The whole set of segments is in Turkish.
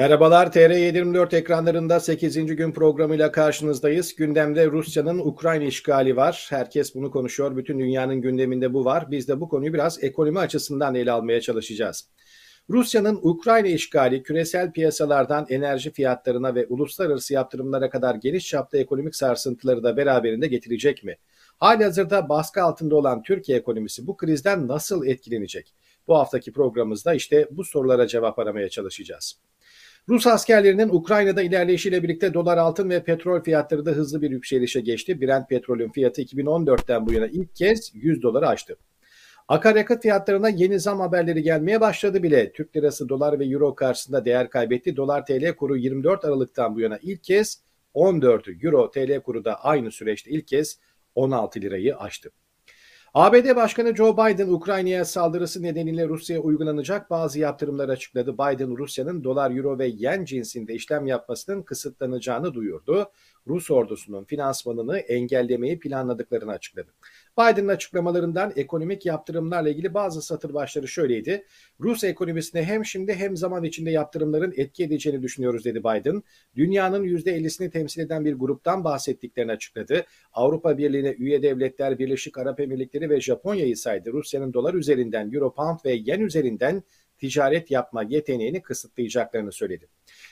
Merhabalar TR724 ekranlarında 8. gün programıyla karşınızdayız. Gündemde Rusya'nın Ukrayna işgali var. Herkes bunu konuşuyor. Bütün dünyanın gündeminde bu var. Biz de bu konuyu biraz ekonomi açısından ele almaya çalışacağız. Rusya'nın Ukrayna işgali küresel piyasalardan enerji fiyatlarına ve uluslararası yaptırımlara kadar geniş çapta ekonomik sarsıntıları da beraberinde getirecek mi? Hali hazırda baskı altında olan Türkiye ekonomisi bu krizden nasıl etkilenecek? Bu haftaki programımızda işte bu sorulara cevap aramaya çalışacağız. Rus askerlerinin Ukrayna'da ilerleyişiyle birlikte dolar altın ve petrol fiyatları da hızlı bir yükselişe geçti. Brent petrolün fiyatı 2014'ten bu yana ilk kez 100 doları aştı. Akaryakıt fiyatlarına yeni zam haberleri gelmeye başladı bile. Türk lirası dolar ve euro karşısında değer kaybetti. Dolar TL kuru 24 Aralık'tan bu yana ilk kez 14 euro TL kuru da aynı süreçte ilk kez 16 lirayı aştı. ABD Başkanı Joe Biden Ukrayna'ya saldırısı nedeniyle Rusya'ya uygulanacak bazı yaptırımlar açıkladı. Biden Rusya'nın dolar, euro ve yen cinsinde işlem yapmasının kısıtlanacağını duyurdu. Rus ordusunun finansmanını engellemeyi planladıklarını açıkladı. Biden'ın açıklamalarından ekonomik yaptırımlarla ilgili bazı satır başları şöyleydi. Rus ekonomisine hem şimdi hem zaman içinde yaptırımların etki edeceğini düşünüyoruz dedi Biden. Dünyanın %50'sini temsil eden bir gruptan bahsettiklerini açıkladı. Avrupa Birliği'ne üye devletler Birleşik Arap Emirlikleri ve Japonya'yı saydı. Rusya'nın dolar üzerinden, euro, pound ve yen üzerinden ticaret yapma yeteneğini kısıtlayacaklarını söyledi.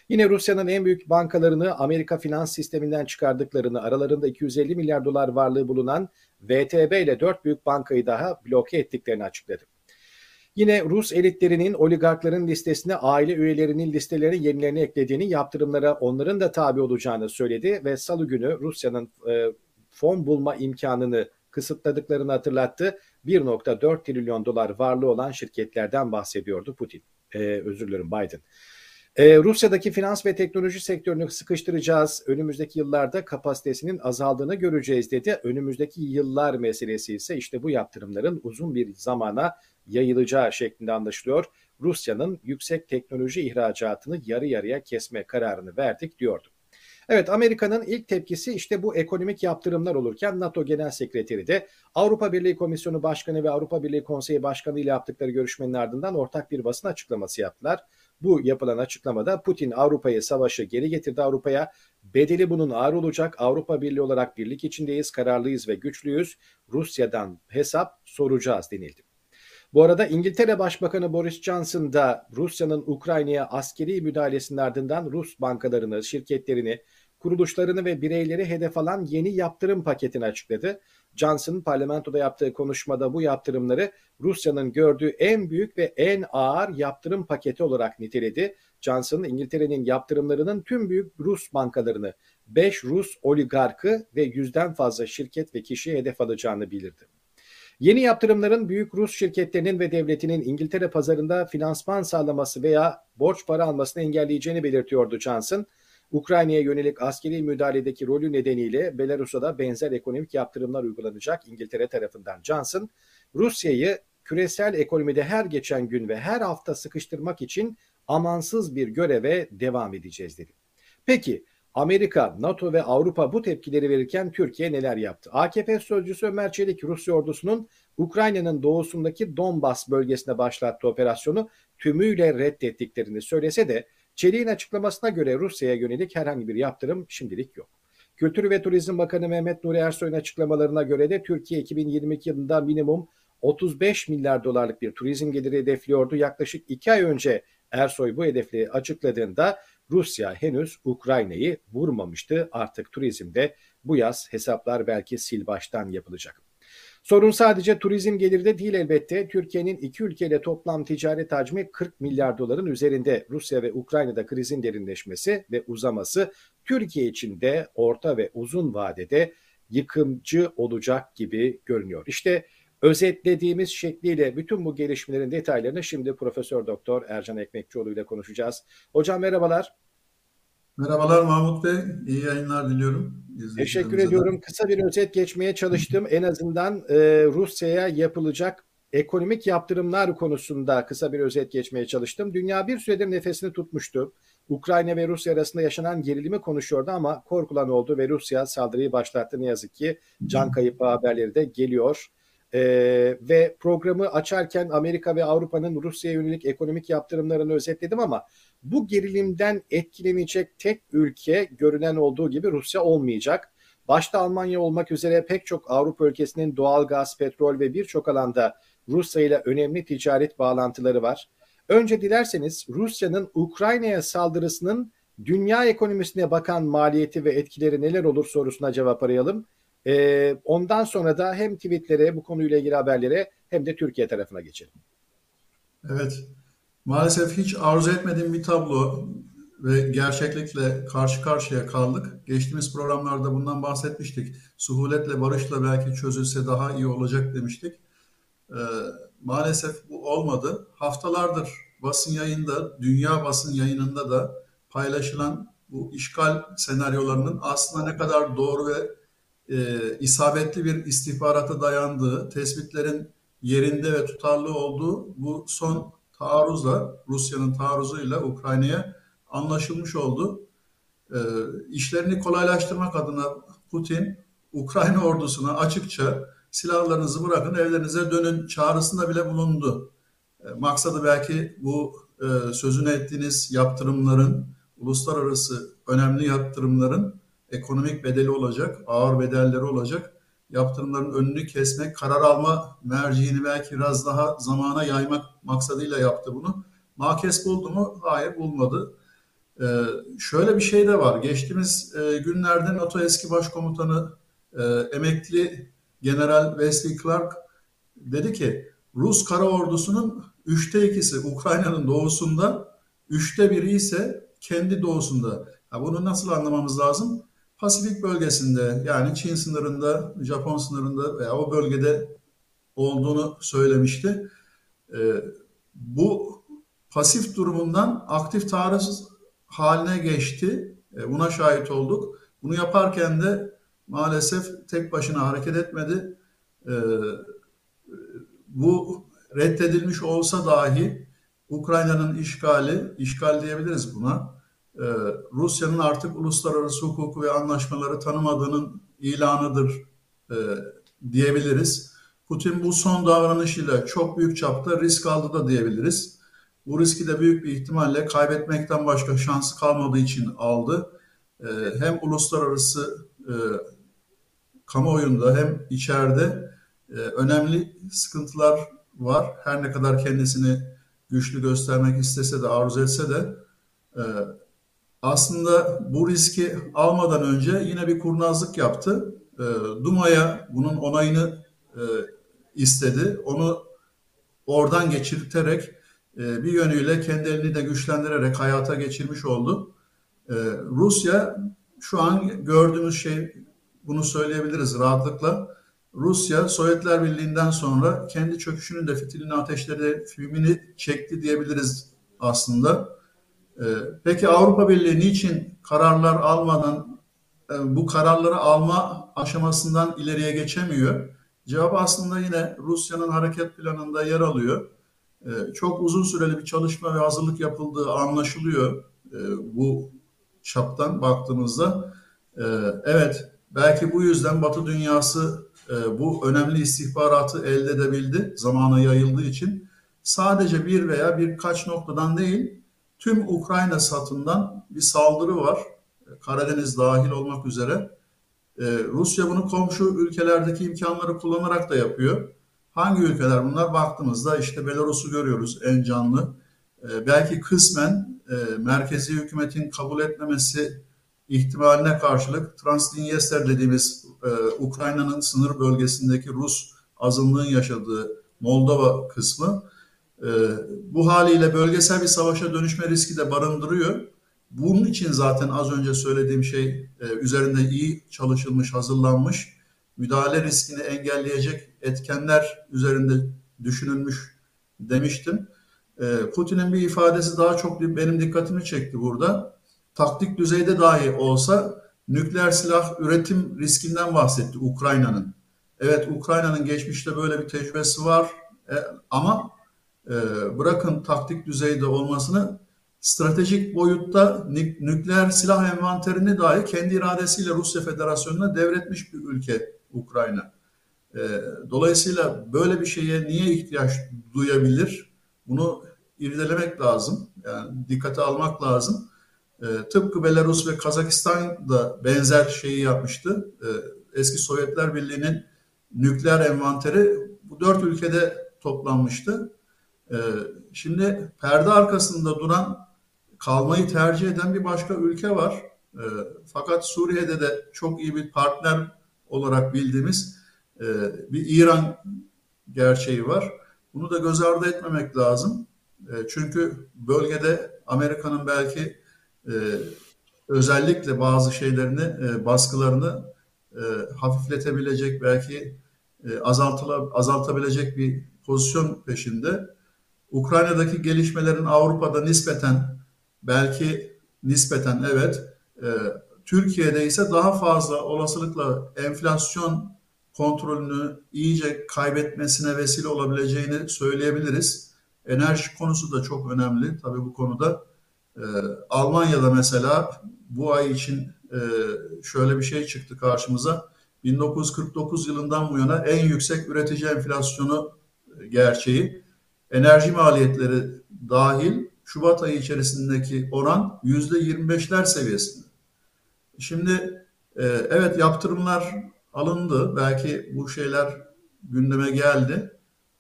Yine Rusya'nın en büyük bankalarını Amerika finans sisteminden çıkardıklarını, aralarında 250 milyar dolar varlığı bulunan VTB ile dört büyük bankayı daha bloke ettiklerini açıkladı. Yine Rus elitlerinin oligarkların listesine aile üyelerinin listelerine yenilerini eklediğini, yaptırımlara onların da tabi olacağını söyledi ve salı günü Rusya'nın e, fon bulma imkanını kısıtladıklarını hatırlattı. 1.4 trilyon dolar varlığı olan şirketlerden bahsediyordu Putin. Ee, özür dilerim Biden. Ee, Rusya'daki finans ve teknoloji sektörünü sıkıştıracağız. Önümüzdeki yıllarda kapasitesinin azaldığını göreceğiz dedi. Önümüzdeki yıllar meselesi ise işte bu yaptırımların uzun bir zamana yayılacağı şeklinde anlaşılıyor. Rusya'nın yüksek teknoloji ihracatını yarı yarıya kesme kararını verdik diyordu. Evet Amerika'nın ilk tepkisi işte bu ekonomik yaptırımlar olurken NATO Genel Sekreteri de Avrupa Birliği Komisyonu Başkanı ve Avrupa Birliği Konseyi Başkanı ile yaptıkları görüşmenin ardından ortak bir basın açıklaması yaptılar. Bu yapılan açıklamada Putin Avrupa'yı savaşı geri getirdi Avrupa'ya. Bedeli bunun ağır olacak. Avrupa Birliği olarak birlik içindeyiz, kararlıyız ve güçlüyüz. Rusya'dan hesap soracağız denildi. Bu arada İngiltere Başbakanı Boris Johnson da Rusya'nın Ukrayna'ya askeri müdahalesinin ardından Rus bankalarını, şirketlerini, kuruluşlarını ve bireyleri hedef alan yeni yaptırım paketini açıkladı. Johnson parlamentoda yaptığı konuşmada bu yaptırımları Rusya'nın gördüğü en büyük ve en ağır yaptırım paketi olarak niteledi. Johnson İngiltere'nin yaptırımlarının tüm büyük Rus bankalarını, 5 Rus oligarkı ve yüzden fazla şirket ve kişiye hedef alacağını bildirdi. Yeni yaptırımların büyük Rus şirketlerinin ve devletinin İngiltere pazarında finansman sağlaması veya borç para almasını engelleyeceğini belirtiyordu Johnson. Ukrayna'ya yönelik askeri müdahaledeki rolü nedeniyle Belarus'a da benzer ekonomik yaptırımlar uygulanacak İngiltere tarafından. Johnson, Rusya'yı küresel ekonomide her geçen gün ve her hafta sıkıştırmak için amansız bir göreve devam edeceğiz dedi. Peki Amerika, NATO ve Avrupa bu tepkileri verirken Türkiye neler yaptı? AKP sözcüsü Ömer Çelik, Rusya ordusunun Ukrayna'nın doğusundaki Donbas bölgesine başlattığı operasyonu tümüyle reddettiklerini söylese de Çelik'in açıklamasına göre Rusya'ya yönelik herhangi bir yaptırım şimdilik yok. Kültür ve Turizm Bakanı Mehmet Nuri Ersoy'un açıklamalarına göre de Türkiye 2022 yılında minimum 35 milyar dolarlık bir turizm geliri hedefliyordu. Yaklaşık iki ay önce Ersoy bu hedefleri açıkladığında Rusya henüz Ukrayna'yı vurmamıştı. Artık turizmde bu yaz hesaplar belki sil baştan yapılacak. Sorun sadece turizm geliri de değil elbette. Türkiye'nin iki ülkeyle toplam ticaret hacmi 40 milyar doların üzerinde. Rusya ve Ukrayna'da krizin derinleşmesi ve uzaması Türkiye için de orta ve uzun vadede yıkımcı olacak gibi görünüyor. İşte özetlediğimiz şekliyle bütün bu gelişmelerin detaylarını şimdi Profesör Doktor Ercan Ekmekçioğlu ile konuşacağız. Hocam merhabalar. Merhabalar Mahmut Bey. İyi yayınlar diliyorum. Teşekkür ediyorum. Kısa bir özet geçmeye çalıştım. En azından e, Rusya'ya yapılacak ekonomik yaptırımlar konusunda kısa bir özet geçmeye çalıştım. Dünya bir süredir nefesini tutmuştu. Ukrayna ve Rusya arasında yaşanan gerilimi konuşuyordu ama korkulan oldu ve Rusya saldırıyı başlattı. Ne yazık ki can kayıp haberleri de geliyor. Ee, ve programı açarken Amerika ve Avrupa'nın Rusya'ya yönelik ekonomik yaptırımlarını özetledim ama bu gerilimden etkilenecek tek ülke görünen olduğu gibi Rusya olmayacak. Başta Almanya olmak üzere pek çok Avrupa ülkesinin doğal gaz, petrol ve birçok alanda Rusya ile önemli ticaret bağlantıları var. Önce dilerseniz Rusya'nın Ukrayna'ya saldırısının dünya ekonomisine bakan maliyeti ve etkileri neler olur sorusuna cevap arayalım. Ee, ondan sonra da hem tweetlere, bu konuyla ilgili haberlere hem de Türkiye tarafına geçelim. Evet, maalesef hiç arzu etmediğim bir tablo ve gerçeklikle karşı karşıya kaldık. Geçtiğimiz programlarda bundan bahsetmiştik. Suhuletle, barışla belki çözülse daha iyi olacak demiştik. Ee, maalesef bu olmadı. Haftalardır basın yayında, dünya basın yayınında da paylaşılan bu işgal senaryolarının aslında ne kadar doğru ve e, isabetli bir istihbarata dayandığı, tespitlerin yerinde ve tutarlı olduğu bu son taarruzla, Rusya'nın taarruzuyla Ukrayna'ya anlaşılmış oldu. E, işlerini kolaylaştırmak adına Putin, Ukrayna ordusuna açıkça silahlarınızı bırakın evlerinize dönün çağrısında bile bulundu. E, maksadı belki bu e, sözünü ettiğiniz yaptırımların, uluslararası önemli yaptırımların ekonomik bedeli olacak, ağır bedelleri olacak. Yaptırımların önünü kesmek, karar alma merciğini belki biraz daha zamana yaymak maksadıyla yaptı bunu. Makes buldu mu? Hayır bulmadı. Ee, şöyle bir şey de var. Geçtiğimiz e, günlerde NATO eski başkomutanı e, emekli General Wesley Clark dedi ki Rus kara ordusunun üçte ikisi Ukrayna'nın doğusunda, üçte biri ise kendi doğusunda. Ya bunu nasıl anlamamız lazım? Pasifik bölgesinde yani Çin sınırında, Japon sınırında veya o bölgede olduğunu söylemişti. Ee, bu pasif durumundan aktif taarruz haline geçti. Ee, buna şahit olduk. Bunu yaparken de maalesef tek başına hareket etmedi. Ee, bu reddedilmiş olsa dahi Ukrayna'nın işgali, işgal diyebiliriz buna, ee, Rusya'nın artık uluslararası hukuku ve anlaşmaları tanımadığının ilanıdır e, diyebiliriz. Putin bu son davranışıyla çok büyük çapta risk aldı da diyebiliriz. Bu riski de büyük bir ihtimalle kaybetmekten başka şansı kalmadığı için aldı. Ee, hem uluslararası e, kamuoyunda hem içeride e, önemli sıkıntılar var. Her ne kadar kendisini güçlü göstermek istese de arzu etse de e, aslında bu riski almadan önce yine bir kurnazlık yaptı. E, Duma'ya bunun onayını e, istedi. Onu oradan geçirterek e, bir yönüyle kendi de güçlendirerek hayata geçirmiş oldu. E, Rusya şu an gördüğümüz şey bunu söyleyebiliriz rahatlıkla. Rusya Sovyetler Birliği'nden sonra kendi çöküşünün de fitilini ateşleri filmini çekti diyebiliriz aslında. Ee, peki Avrupa Birliği niçin kararlar almadan e, bu kararları alma aşamasından ileriye geçemiyor? Cevap aslında yine Rusya'nın hareket planında yer alıyor. Ee, çok uzun süreli bir çalışma ve hazırlık yapıldığı anlaşılıyor e, bu çaptan baktığımızda. Ee, evet belki bu yüzden Batı dünyası e, bu önemli istihbaratı elde edebildi zamana yayıldığı için. Sadece bir veya birkaç noktadan değil, tüm Ukrayna satından bir saldırı var. Karadeniz dahil olmak üzere. E, Rusya bunu komşu ülkelerdeki imkanları kullanarak da yapıyor. Hangi ülkeler bunlar? Baktığımızda işte Belarus'u görüyoruz en canlı. E, belki kısmen merkezi hükümetin kabul etmemesi ihtimaline karşılık Transdniester dediğimiz e, Ukrayna'nın sınır bölgesindeki Rus azınlığın yaşadığı Moldova kısmı e, bu haliyle bölgesel bir savaşa dönüşme riski de barındırıyor. Bunun için zaten az önce söylediğim şey e, üzerinde iyi çalışılmış, hazırlanmış, müdahale riskini engelleyecek etkenler üzerinde düşünülmüş demiştim. E, Putin'in bir ifadesi daha çok benim dikkatimi çekti burada taktik düzeyde dahi olsa nükleer silah üretim riskinden bahsetti Ukrayna'nın. Evet Ukrayna'nın geçmişte böyle bir tecrübesi var e, ama bırakın taktik düzeyde olmasını stratejik boyutta nükleer silah envanterini dahi kendi iradesiyle Rusya Federasyonu'na devretmiş bir ülke Ukrayna. E, dolayısıyla böyle bir şeye niye ihtiyaç duyabilir? Bunu irdelemek lazım. Yani dikkate almak lazım. E, tıpkı Belarus ve Kazakistan da benzer şeyi yapmıştı. Eski Sovyetler Birliği'nin nükleer envanteri bu dört ülkede toplanmıştı. E, şimdi perde arkasında duran kalmayı tercih eden bir başka ülke var. E, fakat Suriye'de de çok iyi bir partner olarak bildiğimiz e, bir İran gerçeği var. Bunu da göz ardı etmemek lazım. E, çünkü bölgede Amerika'nın belki e, özellikle bazı şeylerini, e, baskılarını hafifletebilecek, belki azaltabilecek bir pozisyon peşinde. Ukrayna'daki gelişmelerin Avrupa'da nispeten, belki nispeten evet, e, Türkiye'de ise daha fazla olasılıkla enflasyon kontrolünü iyice kaybetmesine vesile olabileceğini söyleyebiliriz. Enerji konusu da çok önemli. Tabii bu konuda e, Almanya'da mesela bu ay için e, şöyle bir şey çıktı karşımıza. 1949 yılından bu yana en yüksek üretici enflasyonu e, gerçeği. Enerji maliyetleri dahil Şubat ayı içerisindeki oran yüzde 25'ler seviyesinde. Şimdi e, evet yaptırımlar alındı. Belki bu şeyler gündeme geldi.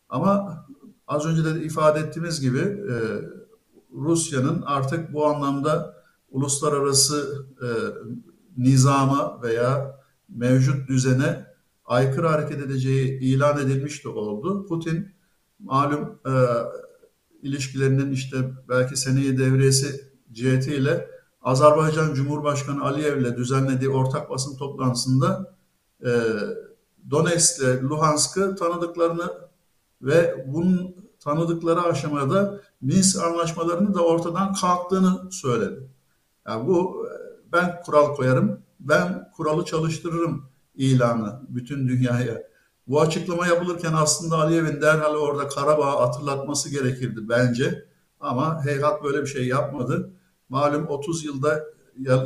Ama az önce de ifade ettiğimiz gibi e, Rusya'nın artık bu anlamda uluslararası e, nizama veya mevcut düzene aykırı hareket edeceği ilan edilmiş de oldu. Putin malum e, ilişkilerinin işte belki seneye devriyesi cihetiyle Azerbaycan Cumhurbaşkanı Aliyev ile düzenlediği ortak basın toplantısında e, Donetsk ile Luhansk'ı tanıdıklarını ve bunun tanıdıkları aşamada Minsk anlaşmalarını da ortadan kalktığını söyledi. Yani bu e, ben kural koyarım, ben kuralı çalıştırırım ilanı bütün dünyaya. Bu açıklama yapılırken aslında Aliyev'in derhal orada Karabağ hatırlatması gerekirdi bence. Ama heyhat böyle bir şey yapmadı. Malum 30 yılda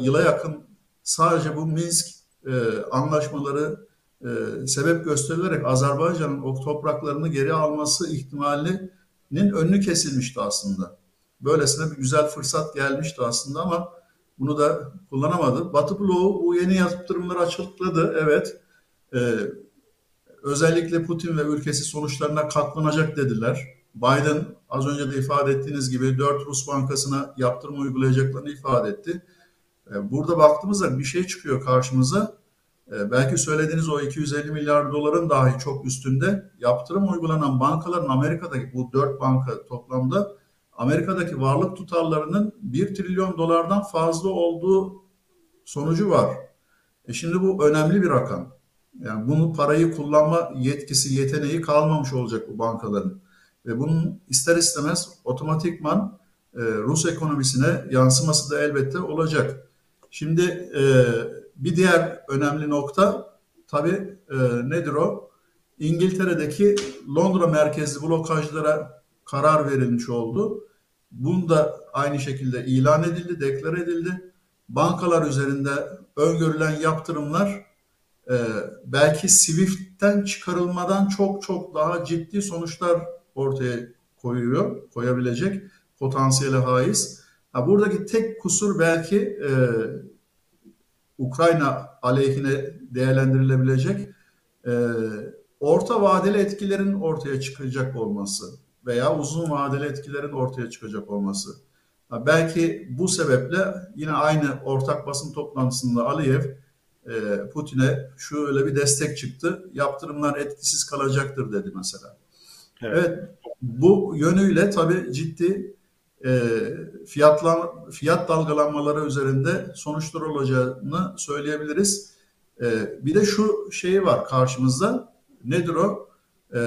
yıla yakın sadece bu Minsk e, anlaşmaları e, sebep gösterilerek Azerbaycan'ın o topraklarını geri alması ihtimalinin önünü kesilmişti aslında. Böylesine bir güzel fırsat gelmişti aslında ama bunu da kullanamadı. Batı bloğu bu yeni yaptırımları açıkladı. Evet. E, özellikle Putin ve ülkesi sonuçlarına katlanacak dediler. Biden az önce de ifade ettiğiniz gibi dört Rus bankasına yaptırım uygulayacaklarını ifade etti. E, burada baktığımızda bir şey çıkıyor karşımıza. E, belki söylediğiniz o 250 milyar doların dahi çok üstünde yaptırım uygulanan bankaların Amerika'daki bu dört banka toplamda Amerika'daki varlık tutarlarının 1 trilyon dolardan fazla olduğu sonucu var. E şimdi bu önemli bir rakam. Yani bunu parayı kullanma yetkisi, yeteneği kalmamış olacak bu bankaların. Ve bunun ister istemez otomatikman e, Rus ekonomisine yansıması da elbette olacak. Şimdi e, bir diğer önemli nokta tabii e, nedir o? İngiltere'deki Londra merkezli blokajlara karar verilmiş oldu. Bunu da aynı şekilde ilan edildi, deklar edildi. Bankalar üzerinde öngörülen yaptırımlar e, belki Swift'ten çıkarılmadan çok çok daha ciddi sonuçlar ortaya koyuyor, koyabilecek potansiyele haiz. Ha, buradaki tek kusur belki e, Ukrayna aleyhine değerlendirilebilecek e, orta vadeli etkilerin ortaya çıkacak olması veya uzun vadeli etkilerin ortaya çıkacak olması. Ha, belki bu sebeple yine aynı ortak basın toplantısında Aliyev e, Putin'e şöyle bir destek çıktı. Yaptırımlar etkisiz kalacaktır dedi mesela. Evet, evet bu yönüyle tabii ciddi e, fiyatlan, fiyat dalgalanmaları üzerinde sonuçlar olacağını söyleyebiliriz. E, bir de şu şeyi var karşımızda. Nedir o? E,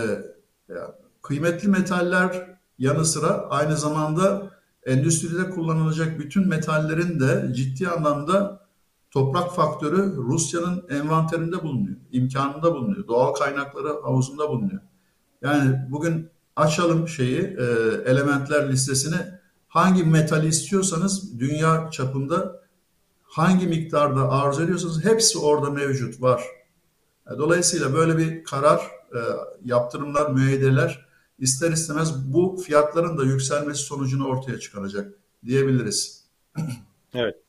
kıymetli metaller yanı sıra aynı zamanda endüstride kullanılacak bütün metallerin de ciddi anlamda toprak faktörü Rusya'nın envanterinde bulunuyor, imkanında bulunuyor, doğal kaynakları havuzunda bulunuyor. Yani bugün açalım şeyi, e, elementler listesini hangi metali istiyorsanız dünya çapında hangi miktarda arzu ediyorsanız hepsi orada mevcut var. Dolayısıyla böyle bir karar, e, yaptırımlar, müeyyideler ister istemez bu fiyatların da yükselmesi sonucunu ortaya çıkaracak diyebiliriz. Evet.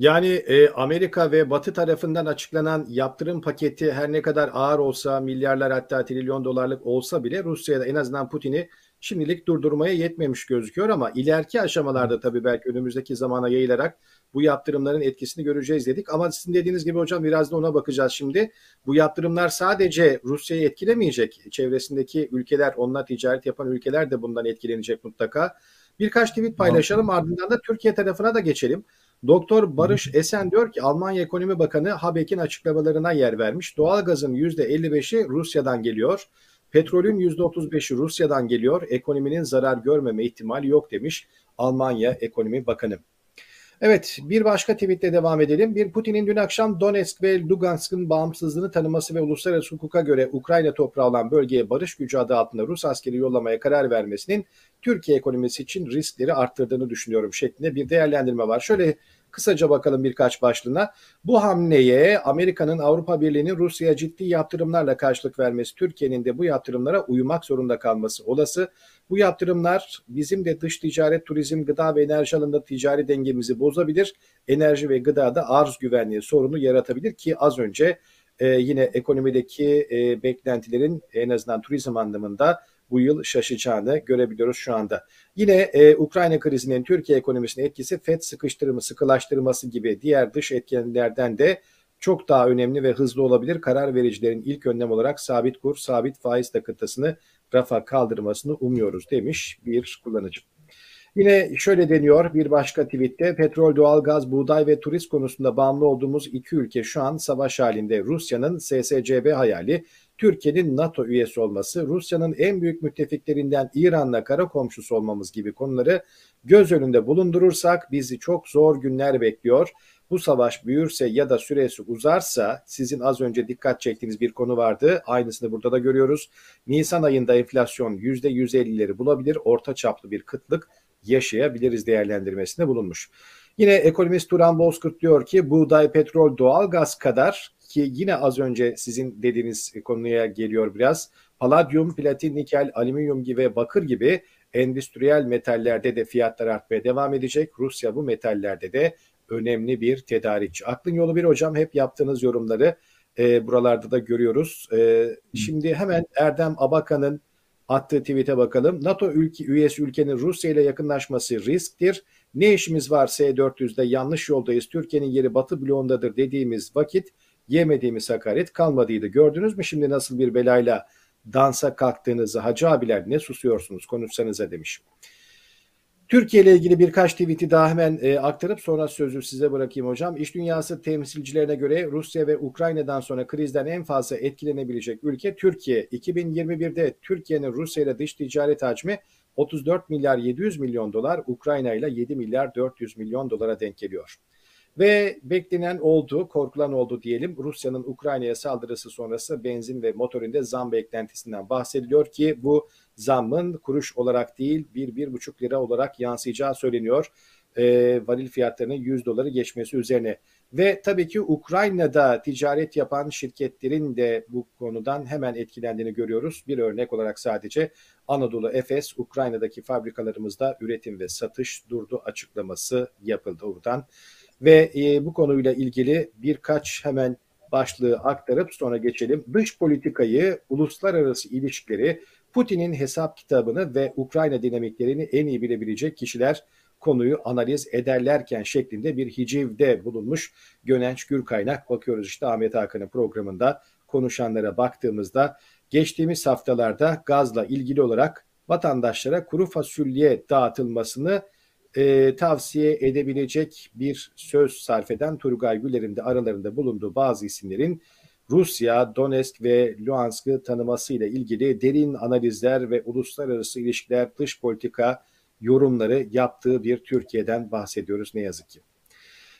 Yani e, Amerika ve Batı tarafından açıklanan yaptırım paketi her ne kadar ağır olsa milyarlar hatta trilyon dolarlık olsa bile Rusya'da en azından Putin'i şimdilik durdurmaya yetmemiş gözüküyor ama ileriki aşamalarda tabii belki önümüzdeki zamana yayılarak bu yaptırımların etkisini göreceğiz dedik. Ama sizin dediğiniz gibi hocam biraz da ona bakacağız şimdi. Bu yaptırımlar sadece Rusya'yı etkilemeyecek. Çevresindeki ülkeler, onunla ticaret yapan ülkeler de bundan etkilenecek mutlaka. Birkaç tweet paylaşalım ardından da Türkiye tarafına da geçelim. Doktor Barış Esen diyor ki Almanya Ekonomi Bakanı Habeck'in açıklamalarına yer vermiş. Doğalgazın %55'i Rusya'dan geliyor. Petrolün %35'i Rusya'dan geliyor. Ekonominin zarar görmeme ihtimali yok demiş Almanya Ekonomi Bakanı. Evet bir başka tweetle devam edelim. Bir Putin'in dün akşam Donetsk ve Lugansk'ın bağımsızlığını tanıması ve uluslararası hukuka göre Ukrayna toprağı olan bölgeye barış gücü adı altında Rus askeri yollamaya karar vermesinin Türkiye ekonomisi için riskleri arttırdığını düşünüyorum şeklinde bir değerlendirme var. Şöyle Kısaca bakalım birkaç başlığına. Bu hamleye Amerika'nın Avrupa Birliği'nin Rusya'ya ciddi yaptırımlarla karşılık vermesi, Türkiye'nin de bu yaptırımlara uymak zorunda kalması olası. Bu yaptırımlar bizim de dış ticaret, turizm, gıda ve enerji alanında ticari dengemizi bozabilir. Enerji ve gıdada arz güvenliği sorunu yaratabilir ki az önce e, yine ekonomideki e, beklentilerin en azından turizm anlamında bu yıl şaşacağını görebiliyoruz şu anda. Yine e, Ukrayna krizinin Türkiye ekonomisine etkisi FED sıkıştırımı, sıkılaştırması gibi diğer dış etkenlerden de çok daha önemli ve hızlı olabilir. Karar vericilerin ilk önlem olarak sabit kur, sabit faiz takıntısını rafa kaldırmasını umuyoruz demiş bir kullanıcı. Yine şöyle deniyor bir başka tweette petrol, doğalgaz, buğday ve turist konusunda bağımlı olduğumuz iki ülke şu an savaş halinde. Rusya'nın SSCB hayali Türkiye'nin NATO üyesi olması, Rusya'nın en büyük müttefiklerinden İran'la kara komşusu olmamız gibi konuları göz önünde bulundurursak bizi çok zor günler bekliyor. Bu savaş büyürse ya da süresi uzarsa sizin az önce dikkat çektiğiniz bir konu vardı. Aynısını burada da görüyoruz. Nisan ayında enflasyon %150'leri bulabilir. Orta çaplı bir kıtlık yaşayabiliriz değerlendirmesinde bulunmuş. Yine ekonomist Turan Bozkurt diyor ki buğday, petrol, doğal gaz kadar ki yine az önce sizin dediğiniz konuya geliyor biraz. Paladyum, platin, nikel, alüminyum gibi bakır gibi endüstriyel metallerde de fiyatlar artmaya devam edecek. Rusya bu metallerde de önemli bir tedarikçi. Aklın yolu bir hocam hep yaptığınız yorumları e, buralarda da görüyoruz. E, şimdi hemen Erdem Abakan'ın attığı tweet'e bakalım. NATO ülke, üyesi ülkenin Rusya ile yakınlaşması risktir. Ne işimiz var S-400'de yanlış yoldayız. Türkiye'nin yeri Batı bloğundadır dediğimiz vakit yemediğimiz hakaret kalmadıydı. Gördünüz mü şimdi nasıl bir belayla dansa kalktığınızı hacı abiler ne susuyorsunuz konuşsanıza demiş. Türkiye ile ilgili birkaç tweet'i daha hemen e, aktarıp sonra sözü size bırakayım hocam. İş dünyası temsilcilerine göre Rusya ve Ukrayna'dan sonra krizden en fazla etkilenebilecek ülke Türkiye. 2021'de Türkiye'nin Rusya ile dış ticaret hacmi 34 milyar 700 milyon dolar, Ukrayna ile 7 milyar 400 milyon dolara denk geliyor. Ve beklenen oldu, korkulan oldu diyelim. Rusya'nın Ukrayna'ya saldırısı sonrası benzin ve motorinde zam beklentisinden bahsediliyor ki bu zammın kuruş olarak değil 1-1,5 lira olarak yansıyacağı söyleniyor. E, varil fiyatlarının 100 doları geçmesi üzerine. Ve tabii ki Ukrayna'da ticaret yapan şirketlerin de bu konudan hemen etkilendiğini görüyoruz. Bir örnek olarak sadece Anadolu Efes Ukrayna'daki fabrikalarımızda üretim ve satış durdu açıklaması yapıldı buradan. Ve e, bu konuyla ilgili birkaç hemen başlığı aktarıp sonra geçelim. Dış politikayı, uluslararası ilişkileri, Putin'in hesap kitabını ve Ukrayna dinamiklerini en iyi bilebilecek kişiler konuyu analiz ederlerken şeklinde bir hicivde bulunmuş Gönenç Gürkaynak. Bakıyoruz işte Ahmet Hakan'ın programında konuşanlara baktığımızda geçtiğimiz haftalarda gazla ilgili olarak vatandaşlara kuru fasulye dağıtılmasını e, tavsiye edebilecek bir söz sarf eden Turgay Güler'in de aralarında bulunduğu bazı isimlerin Rusya, Donetsk ve Luhansk'ı tanımasıyla ilgili derin analizler ve uluslararası ilişkiler, dış politika yorumları yaptığı bir Türkiye'den bahsediyoruz ne yazık ki.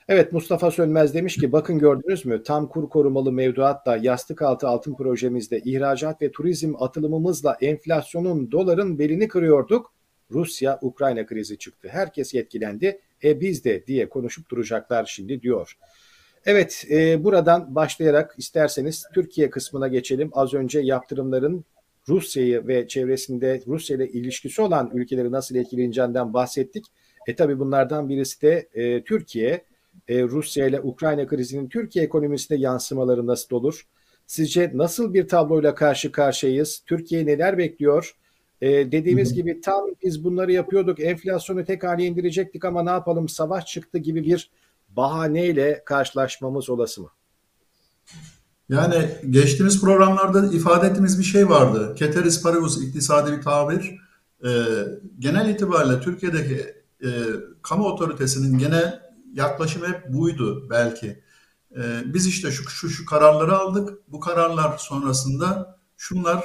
Evet Mustafa Sönmez demiş ki bakın gördünüz mü tam kur korumalı mevduatla yastık altı altın projemizde ihracat ve turizm atılımımızla enflasyonun doların belini kırıyorduk. Rusya-Ukrayna krizi çıktı. Herkes yetkilendi. E biz de diye konuşup duracaklar şimdi diyor. Evet e, buradan başlayarak isterseniz Türkiye kısmına geçelim. Az önce yaptırımların Rusya'yı ve çevresinde Rusya ile ilişkisi olan ülkeleri nasıl etkileneceğinden bahsettik. E tabi bunlardan birisi de e, Türkiye. E, Rusya ile Ukrayna krizinin Türkiye ekonomisine yansımaları nasıl olur? Sizce nasıl bir tabloyla karşı karşıyayız? Türkiye neler bekliyor? E, dediğimiz gibi tam biz bunları yapıyorduk, enflasyonu tek hale indirecektik ama ne yapalım savaş çıktı gibi bir bahaneyle karşılaşmamız olası mı? Yani geçtiğimiz programlarda ifade ettiğimiz bir şey vardı. Keteris paribus iktisadi bir tabir. E, genel itibariyle Türkiye'deki e, kamu otoritesinin genel yaklaşımı hep buydu belki. E, biz işte şu, şu şu kararları aldık. Bu kararlar sonrasında şunlar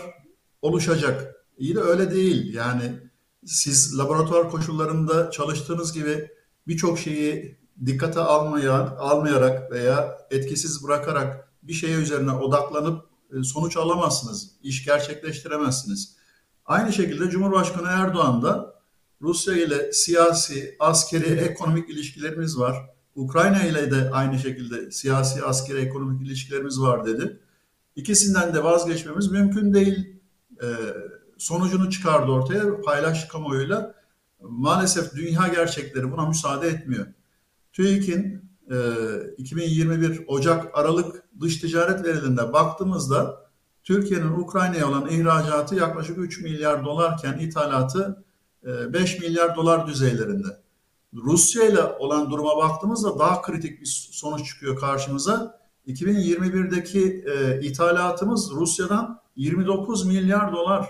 oluşacak. İyi de öyle değil. Yani siz laboratuvar koşullarında çalıştığınız gibi birçok şeyi dikkate almaya, almayarak veya etkisiz bırakarak bir şeye üzerine odaklanıp e, sonuç alamazsınız. İş gerçekleştiremezsiniz. Aynı şekilde Cumhurbaşkanı Erdoğan da Rusya ile siyasi, askeri, ekonomik ilişkilerimiz var. Ukrayna ile de aynı şekilde siyasi, askeri, ekonomik ilişkilerimiz var dedi. İkisinden de vazgeçmemiz mümkün değil. Ee, sonucunu çıkardı ortaya paylaş kamuoyuyla. Maalesef dünya gerçekleri buna müsaade etmiyor. TÜİK'in e, 2021 Ocak Aralık dış ticaret verilerinde baktığımızda Türkiye'nin Ukrayna'ya olan ihracatı yaklaşık 3 milyar dolarken ithalatı 5 e, milyar dolar düzeylerinde. Rusya ile olan duruma baktığımızda daha kritik bir sonuç çıkıyor karşımıza. 2021'deki e, ithalatımız Rusya'dan 29 milyar dolar.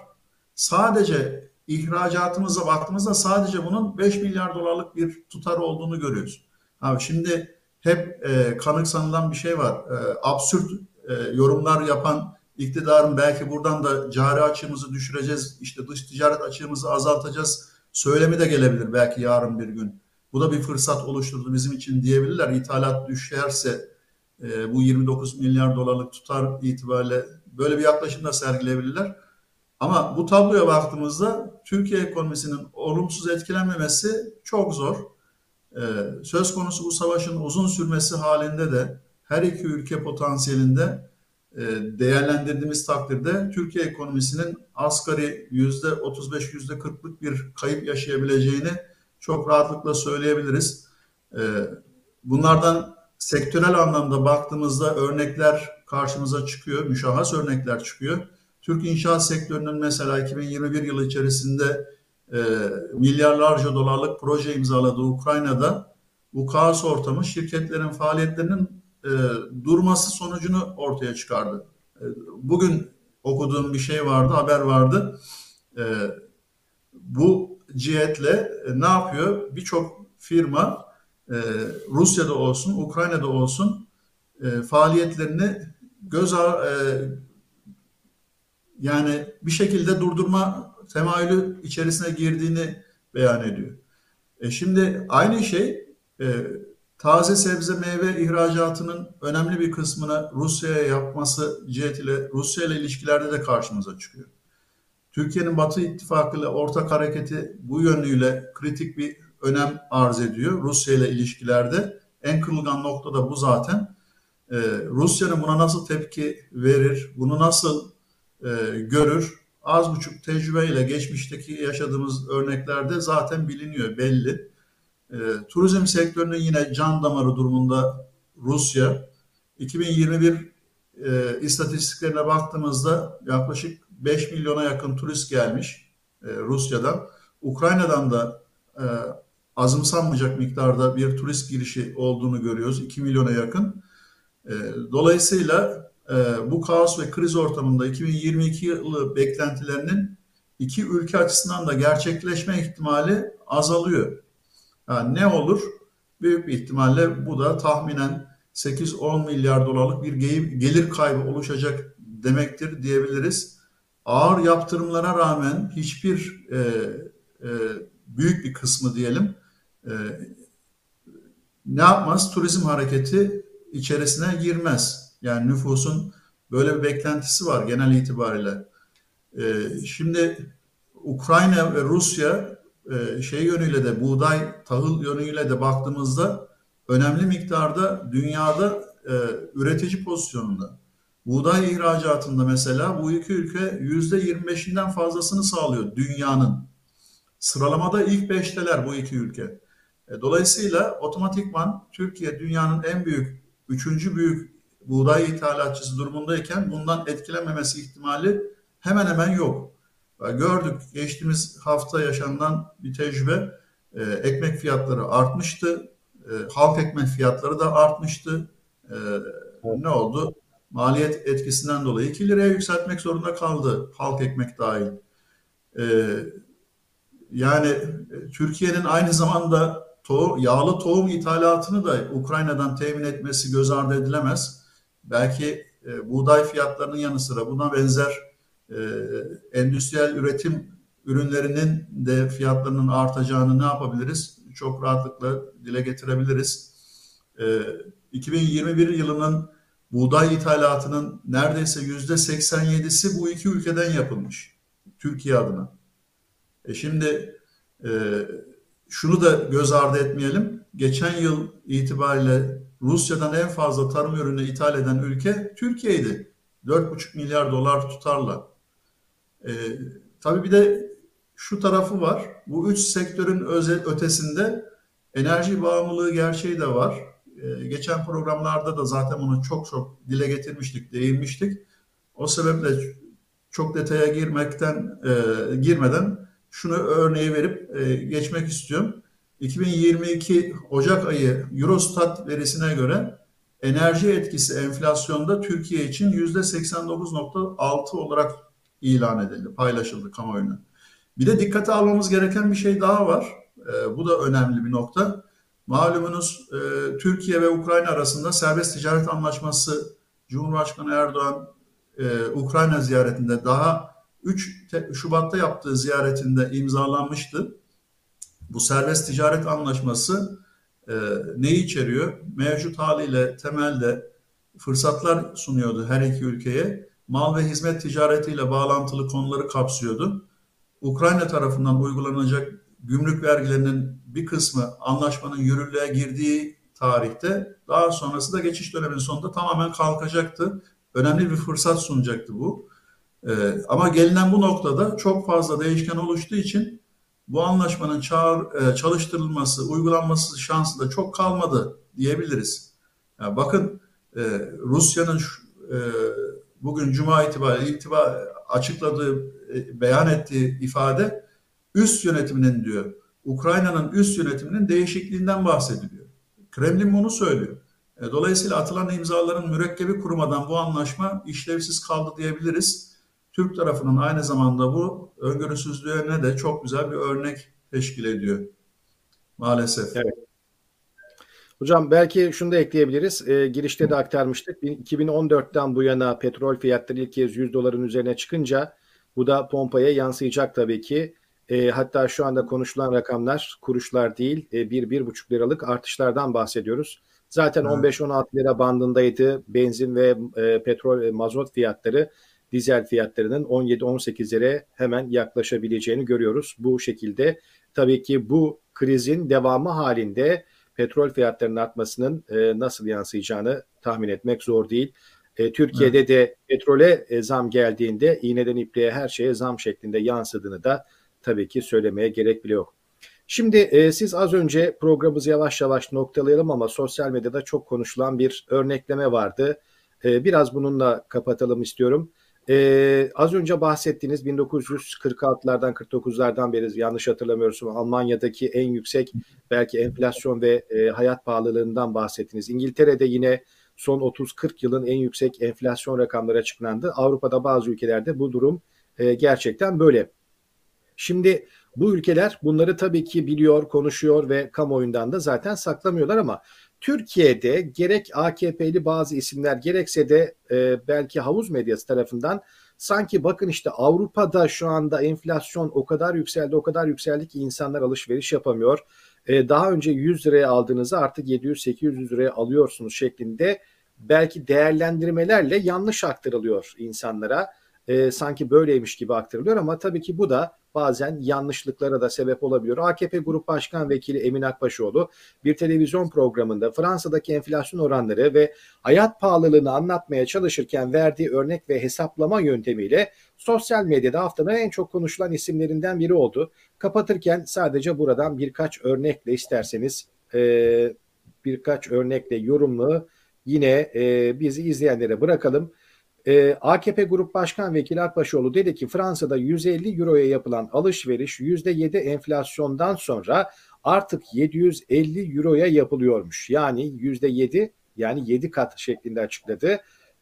Sadece ihracatımıza baktığımızda sadece bunun 5 milyar dolarlık bir tutar olduğunu görüyoruz. Abi şimdi hep e, kanıksanılan bir şey var. E, absürt e, yorumlar yapan iktidarın belki buradan da cari açığımızı düşüreceğiz, işte dış ticaret açığımızı azaltacağız söylemi de gelebilir belki yarın bir gün. Bu da bir fırsat oluşturdu bizim için diyebilirler. İthalat düşerse e, bu 29 milyar dolarlık tutar itibariyle böyle bir yaklaşım da sergileyebilirler. Ama bu tabloya baktığımızda Türkiye ekonomisinin olumsuz etkilenmemesi çok zor. Ee, söz konusu bu savaşın uzun sürmesi halinde de her iki ülke potansiyelinde e, değerlendirdiğimiz takdirde Türkiye ekonomisinin asgari yüzde 35 yüzde 40'lık bir kayıp yaşayabileceğini çok rahatlıkla söyleyebiliriz. Ee, bunlardan sektörel anlamda baktığımızda örnekler karşımıza çıkıyor, müşahhas örnekler çıkıyor. Türk inşaat sektörünün mesela 2021 yılı içerisinde e, milyarlarca dolarlık proje imzaladığı Ukrayna'da bu kaos ortamı şirketlerin faaliyetlerinin e, durması sonucunu ortaya çıkardı. E, bugün okuduğum bir şey vardı, haber vardı. E, bu cihetle e, ne yapıyor? Birçok firma e, Rusya'da olsun, Ukrayna'da olsun e, faaliyetlerini göz e, yani bir şekilde durdurma temayülü içerisine girdiğini beyan ediyor. E şimdi aynı şey e, taze sebze meyve ihracatının önemli bir kısmını Rusya'ya yapması cihetiyle Rusya ile ilişkilerde de karşımıza çıkıyor. Türkiye'nin Batı İttifakı ile ortak hareketi bu yönüyle kritik bir önem arz ediyor Rusya ile ilişkilerde. En kırılgan nokta da bu zaten. Ee, Rusya'nın buna nasıl tepki verir, bunu nasıl e, görür, az buçuk tecrübeyle geçmişteki yaşadığımız örneklerde zaten biliniyor, belli. E, turizm sektörünün yine can damarı durumunda Rusya. 2021 e, istatistiklerine baktığımızda yaklaşık 5 milyona yakın turist gelmiş e, Rusya'dan. Ukrayna'dan da e, azımsanmayacak miktarda bir turist girişi olduğunu görüyoruz. 2 milyona yakın. E, dolayısıyla e, bu kaos ve kriz ortamında 2022 yılı beklentilerinin iki ülke açısından da gerçekleşme ihtimali azalıyor. Yani ne olur? Büyük bir ihtimalle bu da tahminen 8-10 milyar dolarlık bir gelir kaybı oluşacak demektir diyebiliriz. Ağır yaptırımlara rağmen hiçbir e, e, büyük bir kısmı diyelim e, ne yapmaz? Turizm hareketi içerisine girmez. Yani nüfusun böyle bir beklentisi var genel itibariyle. E, şimdi Ukrayna ve Rusya e, şey yönüyle de buğday, tahıl yönüyle de baktığımızda önemli miktarda dünyada e, üretici pozisyonunda. Buğday ihracatında mesela bu iki ülke %25'inden fazlasını sağlıyor dünyanın. Sıralamada ilk beşteler bu iki ülke. E, dolayısıyla otomatikman Türkiye dünyanın en büyük, üçüncü büyük buğday ithalatçısı durumundayken bundan etkilenmemesi ihtimali hemen hemen yok. Gördük geçtiğimiz hafta yaşanan bir tecrübe e, ekmek fiyatları artmıştı. E, halk ekmek fiyatları da artmıştı. E, ne oldu? Maliyet etkisinden dolayı 2 liraya yükseltmek zorunda kaldı halk ekmek dahil. E, yani Türkiye'nin aynı zamanda tohum, yağlı tohum ithalatını da Ukrayna'dan temin etmesi göz ardı edilemez. Belki e, buğday fiyatlarının yanı sıra buna benzer e, endüstriyel üretim ürünlerinin de fiyatlarının artacağını ne yapabiliriz? Çok rahatlıkla dile getirebiliriz. E, 2021 yılının buğday ithalatının neredeyse yüzde 87'si bu iki ülkeden yapılmış. Türkiye adına. E şimdi e, şunu da göz ardı etmeyelim. Geçen yıl itibariyle Rusya'dan en fazla tarım ürünü ithal eden ülke Türkiye'ydi. 4,5 milyar dolar tutarla. E, tabii bir de şu tarafı var. Bu üç sektörün özel, ötesinde enerji bağımlılığı gerçeği de var. E, geçen programlarda da zaten bunu çok çok dile getirmiştik, değinmiştik. O sebeple çok detaya girmekten e, girmeden şunu örneği verip e, geçmek istiyorum. 2022 Ocak ayı Eurostat verisine göre enerji etkisi enflasyonda Türkiye için %89.6 olarak ilan edildi, paylaşıldı kamuoyuna. Bir de dikkate almamız gereken bir şey daha var. E, bu da önemli bir nokta. Malumunuz e, Türkiye ve Ukrayna arasında serbest ticaret anlaşması Cumhurbaşkanı Erdoğan e, Ukrayna ziyaretinde daha 3 Şubat'ta yaptığı ziyaretinde imzalanmıştı. Bu serbest ticaret anlaşması e, neyi içeriyor? Mevcut haliyle temelde fırsatlar sunuyordu her iki ülkeye. Mal ve hizmet ticaretiyle bağlantılı konuları kapsıyordu. Ukrayna tarafından uygulanacak gümrük vergilerinin bir kısmı anlaşmanın yürürlüğe girdiği tarihte daha sonrası da geçiş döneminin sonunda tamamen kalkacaktı. Önemli bir fırsat sunacaktı bu. Ee, ama gelinen bu noktada çok fazla değişken oluştuğu için bu anlaşmanın çağır, e, çalıştırılması, uygulanması şansı da çok kalmadı diyebiliriz. Yani bakın e, Rusya'nın e, bugün Cuma itibariyle itibar, açıkladığı, beyan ettiği ifade üst yönetiminin diyor, Ukrayna'nın üst yönetiminin değişikliğinden bahsediliyor. Kremlin bunu söylüyor. Dolayısıyla atılan imzaların mürekkebi kurumadan bu anlaşma işlevsiz kaldı diyebiliriz. Türk tarafının aynı zamanda bu öngörüsüzlüğüne de çok güzel bir örnek teşkil ediyor. Maalesef. Evet. Hocam belki şunu da ekleyebiliriz. E, girişte de aktarmıştık. 2014'ten bu yana petrol fiyatları ilk kez 100 doların üzerine çıkınca bu da pompaya yansıyacak tabii ki. E, hatta şu anda konuşulan rakamlar kuruşlar değil, 1-1,5 e, liralık artışlardan bahsediyoruz. Zaten evet. 15-16 lira bandındaydı benzin ve e, petrol ve mazot fiyatları dizel fiyatlarının 17-18 lira hemen yaklaşabileceğini görüyoruz. Bu şekilde tabii ki bu krizin devamı halinde petrol fiyatlarının artmasının e, nasıl yansıyacağını tahmin etmek zor değil. E, Türkiye'de evet. de petrole e, zam geldiğinde iğneden ipliğe her şeye zam şeklinde yansıdığını da tabii ki söylemeye gerek bile yok. Şimdi e, siz az önce programımızı yavaş yavaş noktalayalım ama sosyal medyada çok konuşulan bir örnekleme vardı. E, biraz bununla kapatalım istiyorum. E, az önce bahsettiğiniz 1946'lardan 49'lardan beri yanlış hatırlamıyorsam Almanya'daki en yüksek belki enflasyon ve e, hayat pahalılığından bahsettiniz. İngiltere'de yine son 30-40 yılın en yüksek enflasyon rakamları açıklandı. Avrupa'da bazı ülkelerde bu durum e, gerçekten böyle. Şimdi bu ülkeler bunları tabii ki biliyor, konuşuyor ve kamuoyundan da zaten saklamıyorlar ama Türkiye'de gerek AKP'li bazı isimler gerekse de e, belki havuz medyası tarafından sanki bakın işte Avrupa'da şu anda enflasyon o kadar yükseldi o kadar yükseldi ki insanlar alışveriş yapamıyor. E, daha önce 100 liraya aldığınızı artık 700-800 liraya alıyorsunuz şeklinde belki değerlendirmelerle yanlış aktarılıyor insanlara. E, sanki böyleymiş gibi aktarılıyor ama tabii ki bu da bazen yanlışlıklara da sebep olabiliyor. AKP Grup Başkan Vekili Emin Akbaşoğlu bir televizyon programında Fransa'daki enflasyon oranları ve hayat pahalılığını anlatmaya çalışırken verdiği örnek ve hesaplama yöntemiyle sosyal medyada haftanın en çok konuşulan isimlerinden biri oldu. Kapatırken sadece buradan birkaç örnekle isterseniz e, birkaç örnekle yorumlu yine e, bizi izleyenlere bırakalım. E, AKP Grup Başkan Vekili Akbaşoğlu dedi ki Fransa'da 150 euroya yapılan alışveriş %7 enflasyondan sonra artık 750 euroya yapılıyormuş. Yani %7 yani 7 kat şeklinde açıkladı.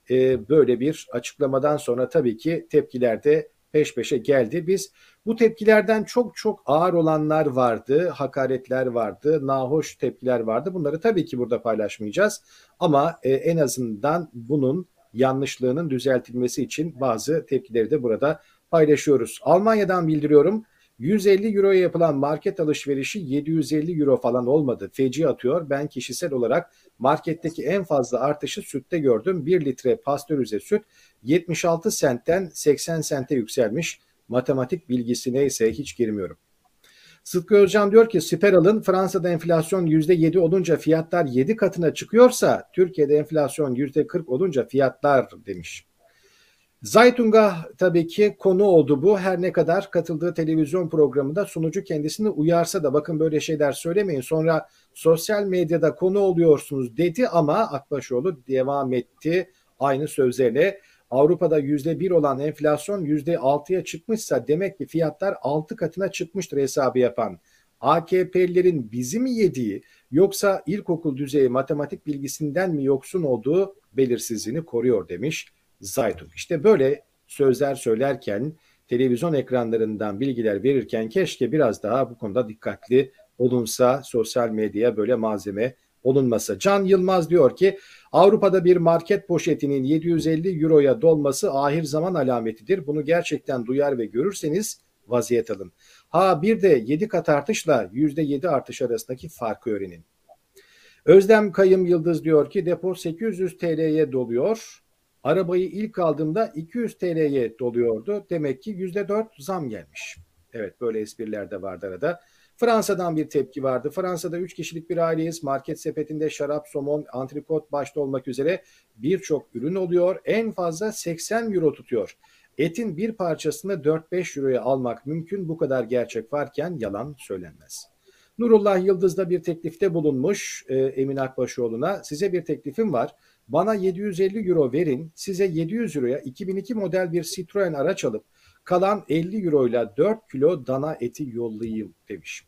E, böyle bir açıklamadan sonra tabii ki tepkiler de peş peşe geldi. Biz bu tepkilerden çok çok ağır olanlar vardı, hakaretler vardı, nahoş tepkiler vardı. Bunları tabii ki burada paylaşmayacağız. Ama e, en azından bunun yanlışlığının düzeltilmesi için bazı tepkileri de burada paylaşıyoruz. Almanya'dan bildiriyorum. 150 euroya yapılan market alışverişi 750 euro falan olmadı. Feci atıyor. Ben kişisel olarak marketteki en fazla artışı sütte gördüm. 1 litre pastörize süt 76 sentten 80 sente yükselmiş. Matematik bilgisi neyse hiç girmiyorum. Sıtkı Özcan diyor ki Siperal'ın Fransa'da enflasyon %7 olunca fiyatlar 7 katına çıkıyorsa Türkiye'de enflasyon %40 olunca fiyatlar demiş. Zaytunga tabii ki konu oldu bu. Her ne kadar katıldığı televizyon programında sunucu kendisini uyarsa da bakın böyle şeyler söylemeyin. Sonra sosyal medyada konu oluyorsunuz dedi ama Akbaşoğlu devam etti aynı sözlerle. Avrupa'da %1 olan enflasyon %6'ya çıkmışsa demek ki fiyatlar 6 katına çıkmıştır hesabı yapan. AKP'lilerin bizi mi yediği yoksa ilkokul düzeyi matematik bilgisinden mi yoksun olduğu belirsizliğini koruyor demiş Zaytun. İşte böyle sözler söylerken televizyon ekranlarından bilgiler verirken keşke biraz daha bu konuda dikkatli olunsa sosyal medyaya böyle malzeme olunması. Can Yılmaz diyor ki Avrupa'da bir market poşetinin 750 euroya dolması ahir zaman alametidir. Bunu gerçekten duyar ve görürseniz vaziyet alın. Ha bir de 7 kat artışla %7 artış arasındaki farkı öğrenin. Özlem Kayım Yıldız diyor ki depo 800 TL'ye doluyor. Arabayı ilk aldığımda 200 TL'ye doluyordu. Demek ki %4 zam gelmiş. Evet böyle espriler de vardı arada. Fransa'dan bir tepki vardı. Fransa'da 3 kişilik bir aileyiz. Market sepetinde şarap, somon, antrikot başta olmak üzere birçok ürün oluyor. En fazla 80 euro tutuyor. Etin bir parçasını 4-5 euroya almak mümkün. Bu kadar gerçek varken yalan söylenmez. Nurullah Yıldız da bir teklifte bulunmuş e, Emin Akbaşoğlu'na. Size bir teklifim var. Bana 750 euro verin. Size 700 euroya 2002 model bir Citroen araç alıp Kalan 50 euro ile 4 kilo dana eti yollayayım demiş.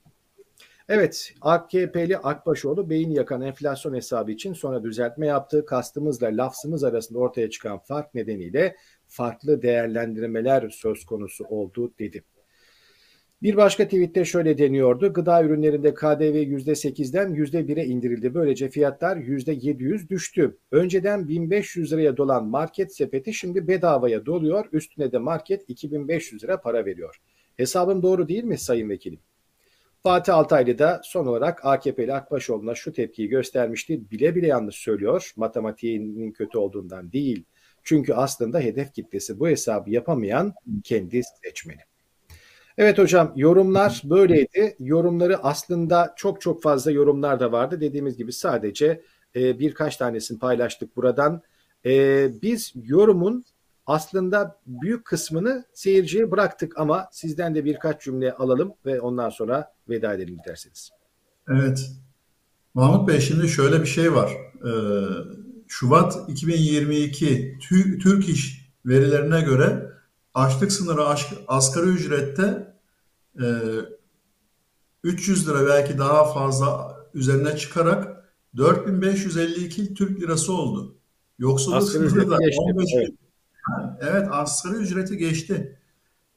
Evet AKP'li Akbaşoğlu beyin yakan enflasyon hesabı için sonra düzeltme yaptı. Kastımızla lafzımız arasında ortaya çıkan fark nedeniyle farklı değerlendirmeler söz konusu oldu dedi. Bir başka tweette şöyle deniyordu. Gıda ürünlerinde KDV %8'den %1'e indirildi. Böylece fiyatlar %700 düştü. Önceden 1500 liraya dolan market sepeti şimdi bedavaya doluyor. Üstüne de market 2500 lira para veriyor. Hesabım doğru değil mi Sayın Vekilim? Fatih Altaylı da son olarak AKP'li Akbaşoğlu'na şu tepkiyi göstermişti. Bile bile yanlış söylüyor. Matematiğinin kötü olduğundan değil. Çünkü aslında hedef kitlesi bu hesabı yapamayan kendi seçmeni. Evet hocam yorumlar böyleydi. Yorumları aslında çok çok fazla yorumlar da vardı. Dediğimiz gibi sadece e, birkaç tanesini paylaştık buradan. E, biz yorumun aslında büyük kısmını seyirciye bıraktık ama sizden de birkaç cümle alalım ve ondan sonra veda edelim derseniz. Evet. Mahmut Bey şimdi şöyle bir şey var. Ee, Şubat 2022 Türk İş verilerine göre açlık sınırı asgari ücrette e, 300 lira belki daha fazla üzerine çıkarak 4552 Türk lirası oldu. Yoksulluk asgari sınırı da 15 evet. evet asgari ücreti geçti.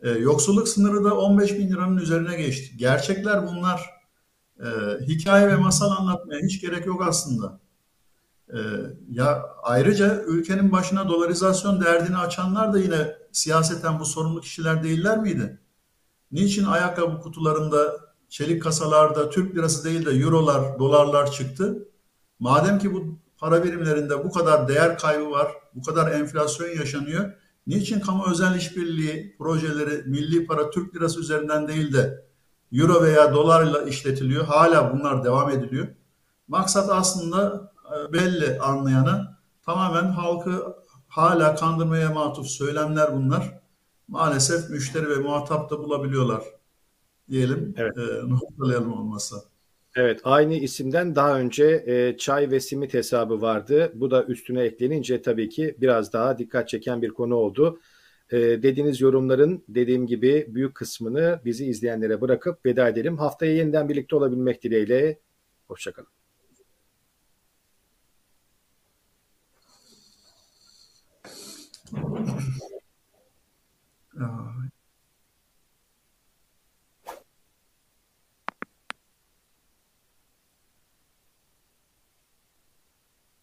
E, yoksulluk sınırı da 15 bin liranın üzerine geçti. Gerçekler bunlar. E, hikaye ve masal anlatmaya hiç gerek yok aslında. E, ya ayrıca ülkenin başına dolarizasyon derdini açanlar da yine siyaseten bu sorumlu kişiler değiller miydi? Niçin ayakkabı kutularında, çelik kasalarda Türk lirası değil de eurolar, dolarlar çıktı? Madem ki bu para birimlerinde bu kadar değer kaybı var, bu kadar enflasyon yaşanıyor, Niçin kamu özel işbirliği projeleri milli para Türk lirası üzerinden değil de euro veya dolarla işletiliyor? Hala bunlar devam ediliyor. Maksat aslında belli anlayana tamamen halkı hala kandırmaya matuf söylemler bunlar. Maalesef müşteri ve muhatap da bulabiliyorlar diyelim. Evet. E, noktalayalım olmazsa. Evet, aynı isimden daha önce e, çay ve simit hesabı vardı. Bu da üstüne eklenince tabii ki biraz daha dikkat çeken bir konu oldu. E, dediğiniz yorumların dediğim gibi büyük kısmını bizi izleyenlere bırakıp veda edelim. Haftaya yeniden birlikte olabilmek dileğiyle. Hoşçakalın. Uh,